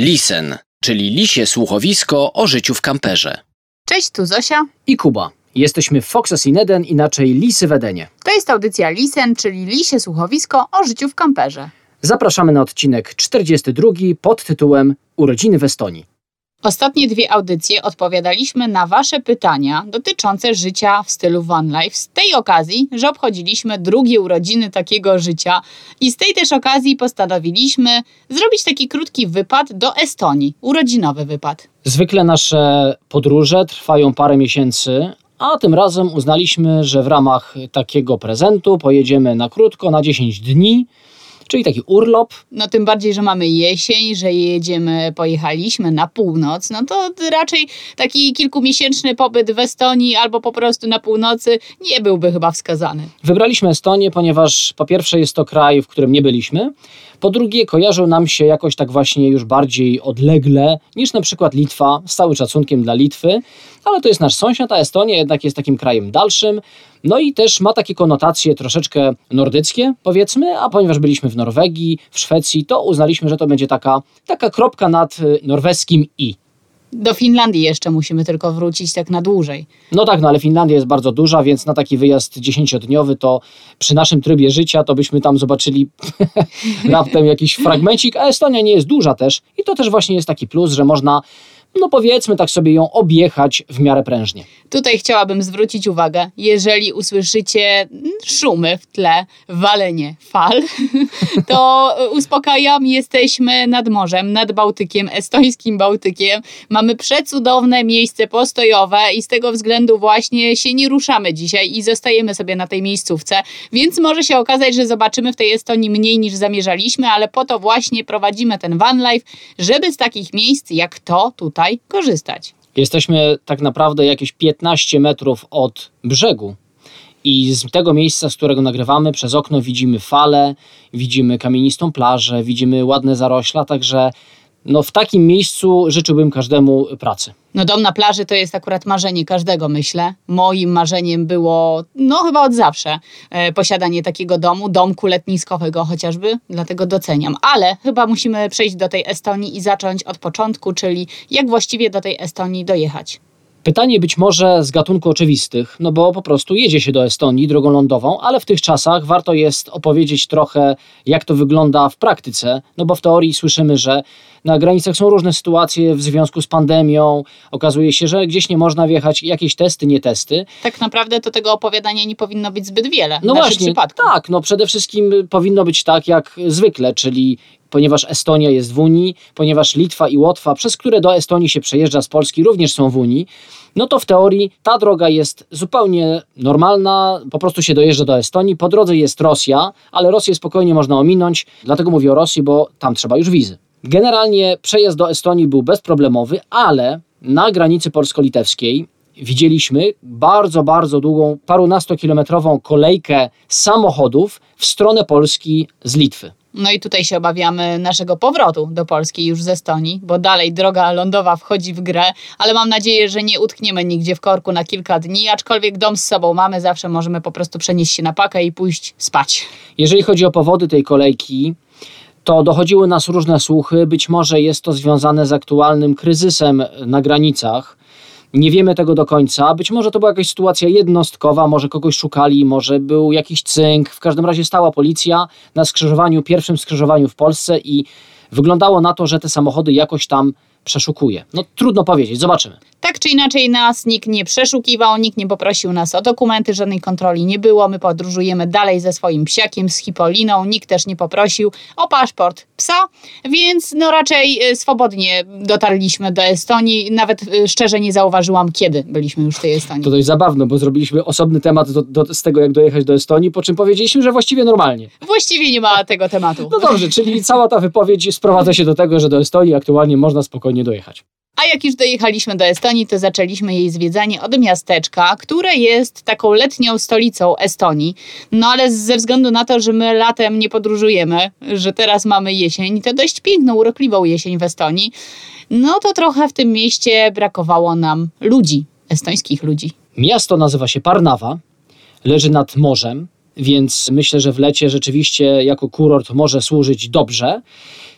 Lisen, czyli lisie słuchowisko o życiu w kamperze. Cześć, tu Zosia. i Kuba. Jesteśmy w Foxes in Eden, inaczej Lisy w Edenie. To jest audycja Lisen, czyli lisie słuchowisko o życiu w kamperze. Zapraszamy na odcinek 42 pod tytułem Urodziny w Estonii. Ostatnie dwie audycje odpowiadaliśmy na Wasze pytania dotyczące życia w stylu van life. Z tej okazji, że obchodziliśmy drugie urodziny takiego życia i z tej też okazji postanowiliśmy zrobić taki krótki wypad do Estonii. Urodzinowy wypad. Zwykle nasze podróże trwają parę miesięcy, a tym razem uznaliśmy, że w ramach takiego prezentu pojedziemy na krótko, na 10 dni, czyli taki urlop. No tym bardziej, że mamy jesień, że jedziemy, pojechaliśmy na północ, no to raczej taki kilkumiesięczny pobyt w Estonii albo po prostu na północy nie byłby chyba wskazany. Wybraliśmy Estonię, ponieważ po pierwsze jest to kraj, w którym nie byliśmy, po drugie kojarzył nam się jakoś tak właśnie już bardziej odlegle niż na przykład Litwa, z całym szacunkiem dla Litwy, ale to jest nasz sąsiad, a Estonia jednak jest takim krajem dalszym, no i też ma takie konotacje troszeczkę nordyckie, powiedzmy, a ponieważ byliśmy w Norwegii, w Szwecji, to uznaliśmy, że to będzie taka, taka kropka nad y, norweskim i. Do Finlandii jeszcze musimy tylko wrócić tak na dłużej. No tak, no ale Finlandia jest bardzo duża, więc na taki wyjazd dziesięciodniowy to przy naszym trybie życia to byśmy tam zobaczyli raptem jakiś fragmencik, a Estonia nie jest duża też i to też właśnie jest taki plus, że można no powiedzmy tak sobie ją objechać w miarę prężnie. Tutaj chciałabym zwrócić uwagę, jeżeli usłyszycie szumy w tle, walenie fal, to uspokajam, jesteśmy nad morzem, nad Bałtykiem, estońskim Bałtykiem. Mamy przecudowne miejsce postojowe i z tego względu właśnie się nie ruszamy dzisiaj i zostajemy sobie na tej miejscówce, więc może się okazać, że zobaczymy w tej Estonii mniej niż zamierzaliśmy, ale po to właśnie prowadzimy ten van life, żeby z takich miejsc jak to tutaj korzystać. Jesteśmy tak naprawdę jakieś 15 metrów od brzegu. I z tego miejsca, z którego nagrywamy, przez okno widzimy fale, widzimy kamienistą plażę, widzimy ładne zarośla, także no w takim miejscu życzyłbym każdemu pracy. No dom na plaży to jest akurat marzenie każdego, myślę. Moim marzeniem było, no chyba od zawsze, e, posiadanie takiego domu, domku letniskowego chociażby, dlatego doceniam. Ale chyba musimy przejść do tej Estonii i zacząć od początku, czyli jak właściwie do tej Estonii dojechać. Pytanie być może z gatunku oczywistych, no bo po prostu jedzie się do Estonii drogą lądową, ale w tych czasach warto jest opowiedzieć trochę, jak to wygląda w praktyce, no bo w teorii słyszymy, że na granicach są różne sytuacje w związku z pandemią, okazuje się, że gdzieś nie można wjechać, jakieś testy, nie testy. Tak naprawdę to tego opowiadania nie powinno być zbyt wiele No w właśnie, przypadku. tak, no przede wszystkim powinno być tak jak zwykle, czyli ponieważ Estonia jest w Unii, ponieważ Litwa i Łotwa, przez które do Estonii się przejeżdża z Polski, również są w Unii, no to w teorii ta droga jest zupełnie normalna, po prostu się dojeżdża do Estonii. Po drodze jest Rosja, ale Rosję spokojnie można ominąć, dlatego mówię o Rosji, bo tam trzeba już wizy. Generalnie przejazd do Estonii był bezproblemowy, ale na granicy polsko-litewskiej widzieliśmy bardzo, bardzo długą, parunastokilometrową kolejkę samochodów w stronę Polski z Litwy. No i tutaj się obawiamy naszego powrotu do Polski już z Estonii, bo dalej droga lądowa wchodzi w grę, ale mam nadzieję, że nie utkniemy nigdzie w korku na kilka dni, aczkolwiek dom z sobą mamy, zawsze możemy po prostu przenieść się na pakę i pójść spać. Jeżeli chodzi o powody tej kolejki, to dochodziły nas różne słuchy. Być może jest to związane z aktualnym kryzysem na granicach. Nie wiemy tego do końca. Być może to była jakaś sytuacja jednostkowa, może kogoś szukali, może był jakiś cynk. W każdym razie stała policja na skrzyżowaniu, pierwszym skrzyżowaniu w Polsce i wyglądało na to, że te samochody jakoś tam przeszukuje. No trudno powiedzieć, zobaczymy. Tak czy inaczej nas nikt nie przeszukiwał, nikt nie poprosił nas o dokumenty, żadnej kontroli nie było. My podróżujemy dalej ze swoim psiakiem, z Hipoliną, nikt też nie poprosił o paszport psa, więc no raczej y, swobodnie dotarliśmy do Estonii. Nawet y, szczerze nie zauważyłam, kiedy byliśmy już w tej Estonii. To dość zabawne, bo zrobiliśmy osobny temat do, do, z tego, jak dojechać do Estonii, po czym powiedzieliśmy, że właściwie normalnie. Właściwie nie ma tego tematu. No dobrze, czyli cała ta wypowiedź sprowadza się do tego, że do Estonii aktualnie można spokojnie dojechać. A jak już dojechaliśmy do Estonii, to zaczęliśmy jej zwiedzanie od miasteczka, które jest taką letnią stolicą Estonii. No ale ze względu na to, że my latem nie podróżujemy, że teraz mamy jesień, to dość piękną, urokliwą jesień w Estonii, no to trochę w tym mieście brakowało nam ludzi, estońskich ludzi. Miasto nazywa się Parnawa, leży nad morzem więc myślę, że w lecie rzeczywiście jako kurort może służyć dobrze.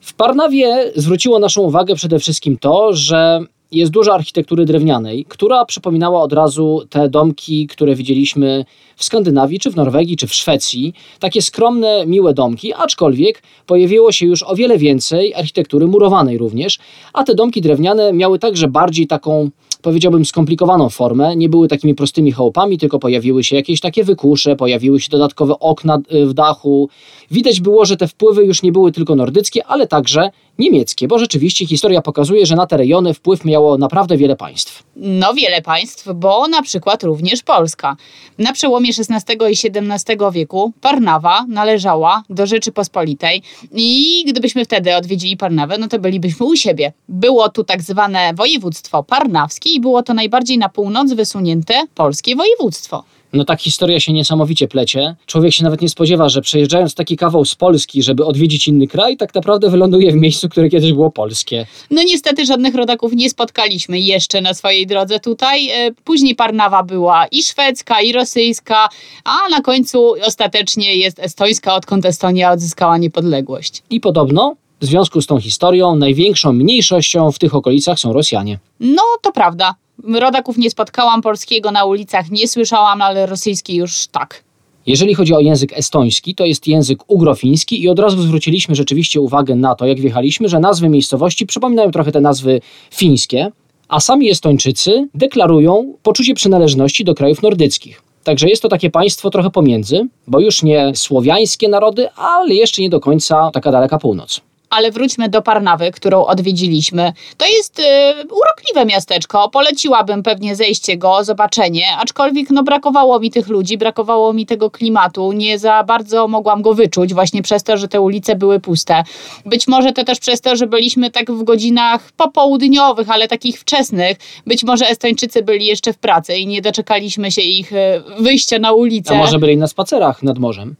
W Parnawie zwróciło naszą uwagę przede wszystkim to, że jest dużo architektury drewnianej, która przypominała od razu te domki, które widzieliśmy w Skandynawii, czy w Norwegii, czy w Szwecji. Takie skromne, miłe domki, aczkolwiek pojawiło się już o wiele więcej architektury murowanej również, a te domki drewniane miały także bardziej taką powiedziałbym, skomplikowaną formę. Nie były takimi prostymi chałupami, tylko pojawiły się jakieś takie wykusze, pojawiły się dodatkowe okna y, w dachu. Widać było, że te wpływy już nie były tylko nordyckie, ale także niemieckie, bo rzeczywiście historia pokazuje, że na te rejony wpływ miało naprawdę wiele państw. No, wiele państw, bo na przykład również Polska. Na przełomie XVI i XVII wieku Parnawa należała do Rzeczypospolitej i gdybyśmy wtedy odwiedzili Parnawę, no to bylibyśmy u siebie. Było tu tak zwane województwo parnawskie i było to najbardziej na północ wysunięte polskie województwo. No tak historia się niesamowicie plecie. Człowiek się nawet nie spodziewa, że przejeżdżając taki kawał z Polski, żeby odwiedzić inny kraj, tak naprawdę wyląduje w miejscu, które kiedyś było polskie. No niestety żadnych rodaków nie spotkaliśmy jeszcze na swojej drodze tutaj. E, później Parnawa była i szwedzka, i rosyjska, a na końcu ostatecznie jest estońska, odkąd Estonia odzyskała niepodległość. I podobno w związku z tą historią największą mniejszością w tych okolicach są Rosjanie. No to prawda. Rodaków nie spotkałam, polskiego na ulicach nie słyszałam, ale rosyjski już tak. Jeżeli chodzi o język estoński, to jest język ugrofiński i od razu zwróciliśmy rzeczywiście uwagę na to, jak wjechaliśmy, że nazwy miejscowości przypominają trochę te nazwy fińskie, a sami Estończycy deklarują poczucie przynależności do krajów nordyckich. Także jest to takie państwo trochę pomiędzy, bo już nie słowiańskie narody, ale jeszcze nie do końca taka daleka północ ale wróćmy do Parnawy, którą odwiedziliśmy. To jest y, urokliwe miasteczko. Poleciłabym pewnie zejście go, zobaczenie, aczkolwiek no, brakowało mi tych ludzi, brakowało mi tego klimatu. Nie za bardzo mogłam go wyczuć, właśnie przez to, że te ulice były puste. Być może to też przez to, że byliśmy tak w godzinach popołudniowych, ale takich wczesnych. Być może Estończycy byli jeszcze w pracy i nie doczekaliśmy się ich y, wyjścia na ulicę. A może byli na spacerach nad morzem?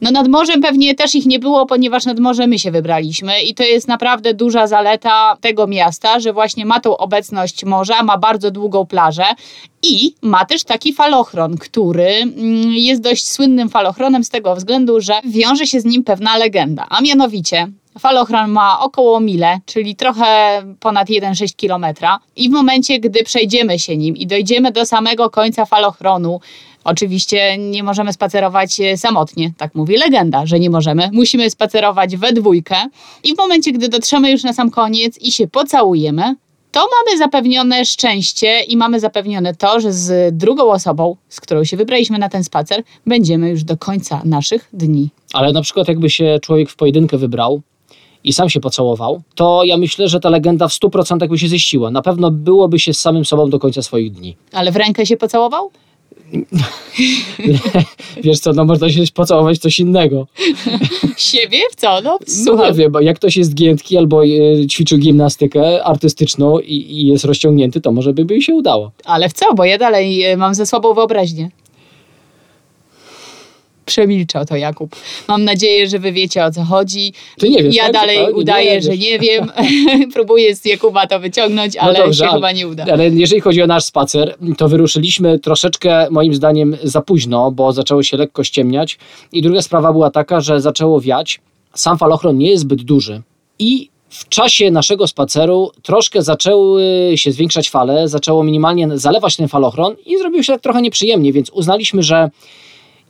No nad morzem pewnie też ich nie było, ponieważ nad morze my się wybraliśmy i to jest naprawdę duża zaleta tego miasta, że właśnie ma tą obecność morza, ma bardzo długą plażę i ma też taki falochron, który mm, jest dość słynnym falochronem z tego względu, że wiąże się z nim pewna legenda, a mianowicie Falochron ma około mile, czyli trochę ponad 1,6 km. I w momencie, gdy przejdziemy się nim i dojdziemy do samego końca falochronu, Oczywiście nie możemy spacerować e, samotnie, tak mówi legenda, że nie możemy. Musimy spacerować we dwójkę i w momencie, gdy dotrzemy już na sam koniec i się pocałujemy, to mamy zapewnione szczęście i mamy zapewnione to, że z drugą osobą, z którą się wybraliśmy na ten spacer, będziemy już do końca naszych dni. Ale na przykład jakby się człowiek w pojedynkę wybrał, i sam się pocałował, to ja myślę, że ta legenda w 100% by się ziściła. Na pewno byłoby się z samym sobą do końca swoich dni. Ale w rękę się pocałował? Wiesz co, no można się pocałować coś innego. Siebie? W co? No, słuchaj. No nie wiem, jak ktoś jest giętki albo e, ćwiczył gimnastykę artystyczną i, i, jest rozciągnięty, to może by, by się udało. Ale w co? Bo ja dalej e, mam ze słabą wyobraźnię przemilczał to Jakub. Mam nadzieję, że wy wiecie o co chodzi. Ty nie wiesz, ja tak? dalej udaję, nie że nie wiem. Próbuję z Jakuba to wyciągnąć, no ale no dobrze, się ale, chyba nie uda. Ale jeżeli chodzi o nasz spacer, to wyruszyliśmy troszeczkę moim zdaniem za późno, bo zaczęło się lekko ściemniać. I druga sprawa była taka, że zaczęło wiać. Sam falochron nie jest zbyt duży i w czasie naszego spaceru troszkę zaczęły się zwiększać fale, zaczęło minimalnie zalewać ten falochron i zrobiło się tak trochę nieprzyjemnie, więc uznaliśmy, że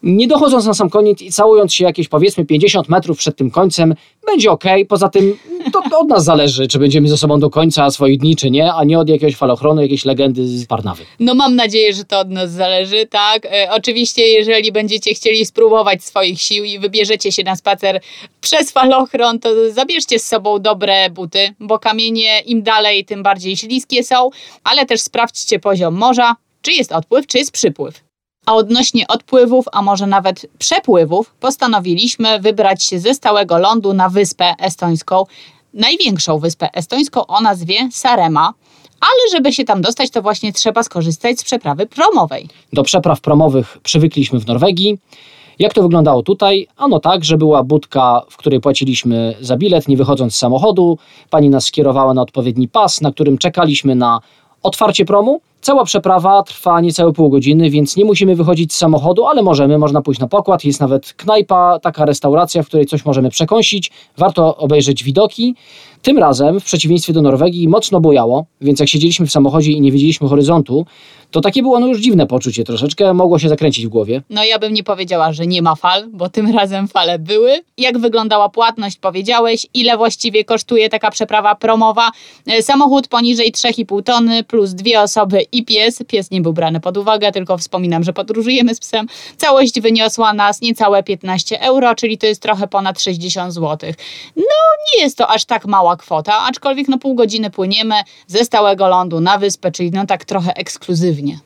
nie dochodząc na sam koniec i całując się jakieś powiedzmy 50 metrów przed tym końcem, będzie ok. Poza tym to, to, od nas zależy, czy będziemy ze sobą do końca swoich dni, czy nie, a nie od jakiegoś falochronu, jakiejś legendy z Parnawy. No mam nadzieję, że to od nas zależy, tak. E, oczywiście, jeżeli będziecie chcieli spróbować swoich sił i wybierzecie się na spacer przez falochron, to zabierzcie z sobą dobre buty, bo kamienie im dalej, tym bardziej śliskie są, ale też sprawdźcie poziom morza, czy jest odpływ, czy jest przypływ. A odnośnie odpływów, a może nawet przepływów, postanowiliśmy wybrać się ze stałego lądu na wyspę estońską, największą wyspę estońską o nazwie Sarema. Ale żeby się tam dostać, to właśnie trzeba skorzystać z przeprawy promowej. Do przepraw promowych przywykliśmy w Norwegii. Jak to wyglądało tutaj? Ano tak, że była budka, w której płaciliśmy za bilet, nie wychodząc z samochodu. Pani nas skierowała na odpowiedni pas, na którym czekaliśmy na otwarcie promu Cała przeprawa trwa niecałe pół godziny, więc nie musimy wychodzić z samochodu, ale możemy, można pójść na pokład. Jest nawet knajpa, taka restauracja, w której coś możemy przekąsić. Warto obejrzeć widoki. Tym razem, w przeciwieństwie do Norwegii, mocno bojało, więc jak siedzieliśmy w samochodzie i nie widzieliśmy horyzontu, to takie było no już dziwne poczucie troszeczkę, mogło się zakręcić w głowie. No ja bym nie powiedziała, że nie ma fal, bo tym razem fale były. Jak wyglądała płatność, powiedziałeś. Ile właściwie kosztuje taka przeprawa promowa? E, Samochód poniżej 3,5 tony plus dwie osoby i pies. Pies nie był brany pod uwagę, tylko wspominam, że podróżujemy z psem. Całość wyniosła nas niecałe 15 euro, czyli to jest trochę ponad 60 zł. No nie jest to aż tak mała kwota, aczkolwiek no pół godziny płyniemy ze stałego lądu na wyspę, czyli no tak trochę ekskluzywnie.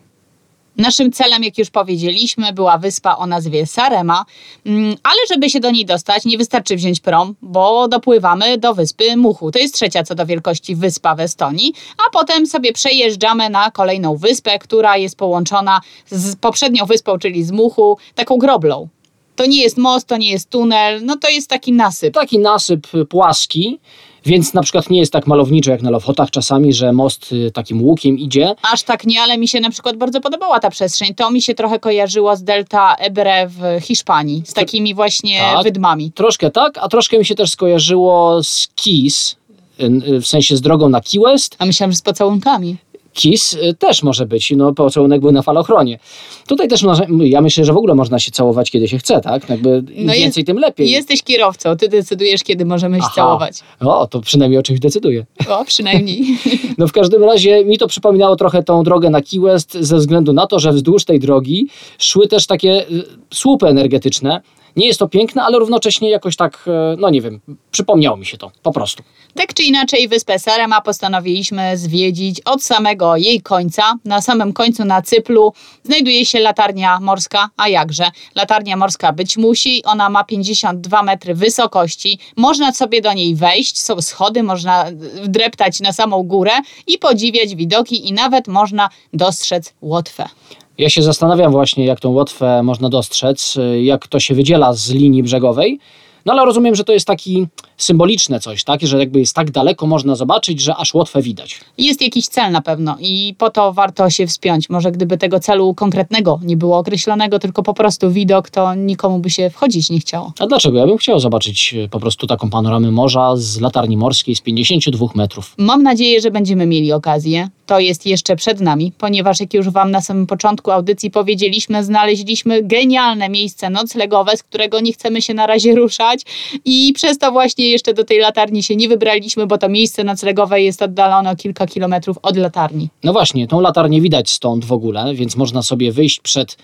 Naszym celem, jak już powiedzieliśmy, była wyspa o nazwie Sarema, Mm, ale żeby się do niej dostać, nie wystarczy wziąć prom, bo dopływamy do wyspy Muchu. To jest trzecia co do wielkości wyspa w Estonii, a potem sobie przejeżdżamy na kolejną wyspę, która jest połączona z poprzednią wyspą, czyli z Muchu, taką groblą. To nie jest most, to nie jest tunel, no to jest taki nasyp. Taki nasyp płaski, więc na przykład nie jest tak malowniczo jak na Lofotach czasami, że most y, takim łukiem idzie. Aż tak nie, ale mi się na przykład bardzo podobała ta przestrzeń. To mi się trochę kojarzyło z Delta Ebre w Hiszpanii, z takimi właśnie Tak. wydmami. Troszkę tak, a troszkę mi się też skojarzyło z Keys, y, y, w sensie z drogą na Key West. A myślałam, że z pocałunkami. Kiss y, też może być, no pocałunek był na falochronie. Tutaj też można, ja myślę, że w ogóle można się całować kiedy się chce, tak? Jakby im No jest- więcej, tym lepiej. Jesteś kierowcą, ty decydujesz, kiedy możemy się Aha. całować. O, to przynajmniej o czymś decyduje. O, przynajmniej. No w każdym razie mi to przypominało trochę tą drogę na Key West ze względu na to, że wzdłuż tej drogi szły też takie y, słupy energetyczne. Nie jest to piękne, ale równocześnie jakoś tak, e, no nie wiem, przypomniało mi się to, po prostu. Tak czy inaczej, wyspę Sarema postanowiliśmy zwiedzić od samego jej końca. Na samym końcu na Cyplu znajduje się latarnia morska, a jakże? Latarnia morska być musi, ona ma 52 metry wysokości. Można sobie do niej wejść, są schody, można wdreptać na samą górę i podziwiać widoki i nawet można dostrzec Łotwę. Ja się zastanawiam właśnie, jak tą Łotwę można dostrzec, jak to się wydziela z linii brzegowej. No ale rozumiem, że to jest taki symboliczne coś, tak? Że jakby jest tak daleko można zobaczyć, że aż Łotwę widać. Jest jakiś cel na pewno i po to warto się wspiąć. Może gdyby tego celu konkretnego nie było określonego, tylko po prostu widok, to nikomu by się wchodzić nie chciało. A dlaczego? Ja bym chciał zobaczyć y, po prostu taką panoramę morza z latarni morskiej z 52 metrów. Mam nadzieję, że będziemy mieli okazję. To jest jeszcze przed nami, ponieważ jak już Wam na samym początku audycji powiedzieliśmy, znaleźliśmy genialne miejsce noclegowe, z którego nie chcemy się na razie ruszać i przez to właśnie jeszcze do tej latarni się nie wybraliśmy, bo to miejsce noclegowe jest oddalone o kilka kilometrów od latarni. No właśnie, tą latarnię widać stąd w ogóle, więc można sobie wyjść przed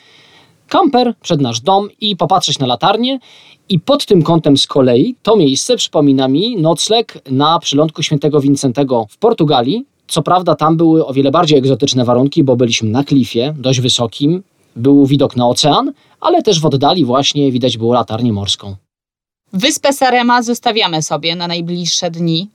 kamper, przed nasz dom i popatrzeć na latarnię. I pod tym kątem z kolei to miejsce przypomina mi nocleg na przylądku świętego Wincentego w Portugalii. Co prawda tam były o wiele bardziej egzotyczne warunki, bo byliśmy na klifie, dość wysokim, był widok na ocean, ale też w oddali właśnie widać było latarnię morską. Wyspę Sarema zostawiamy sobie na najbliższe dni.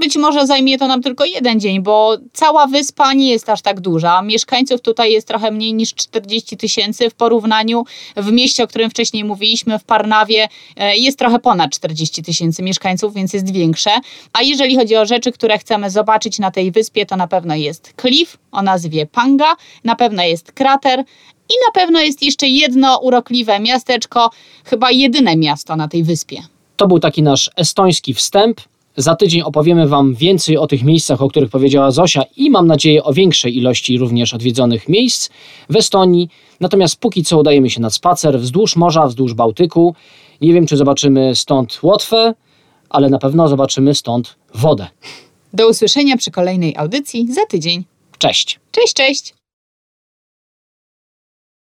Być może zajmie to nam tylko jeden dzień, bo cała wyspa nie jest aż tak duża. Mieszkańców tutaj jest trochę mniej niż 40 tysięcy w porównaniu. W mieście, o którym wcześniej mówiliśmy, w Parnawie, e, jest trochę ponad 40 tysięcy mieszkańców, więc jest większe. A jeżeli chodzi o rzeczy, które chcemy zobaczyć na tej wyspie, to na pewno jest klif o nazwie Panga, na pewno jest krater i na pewno jest jeszcze jedno urokliwe miasteczko, chyba jedyne miasto na tej wyspie. To był taki nasz estoński wstęp. Za tydzień opowiemy Wam więcej o tych miejscach, o których powiedziała Zosia i mam nadzieję o większej ilości również odwiedzonych miejsc w Estonii. Natomiast póki co udajemy się na spacer wzdłuż morza, wzdłuż Bałtyku. Nie wiem, czy zobaczymy stąd Łotwę, ale na pewno zobaczymy stąd wodę. Do usłyszenia przy kolejnej audycji za tydzień. Cześć! Cześć, cześć!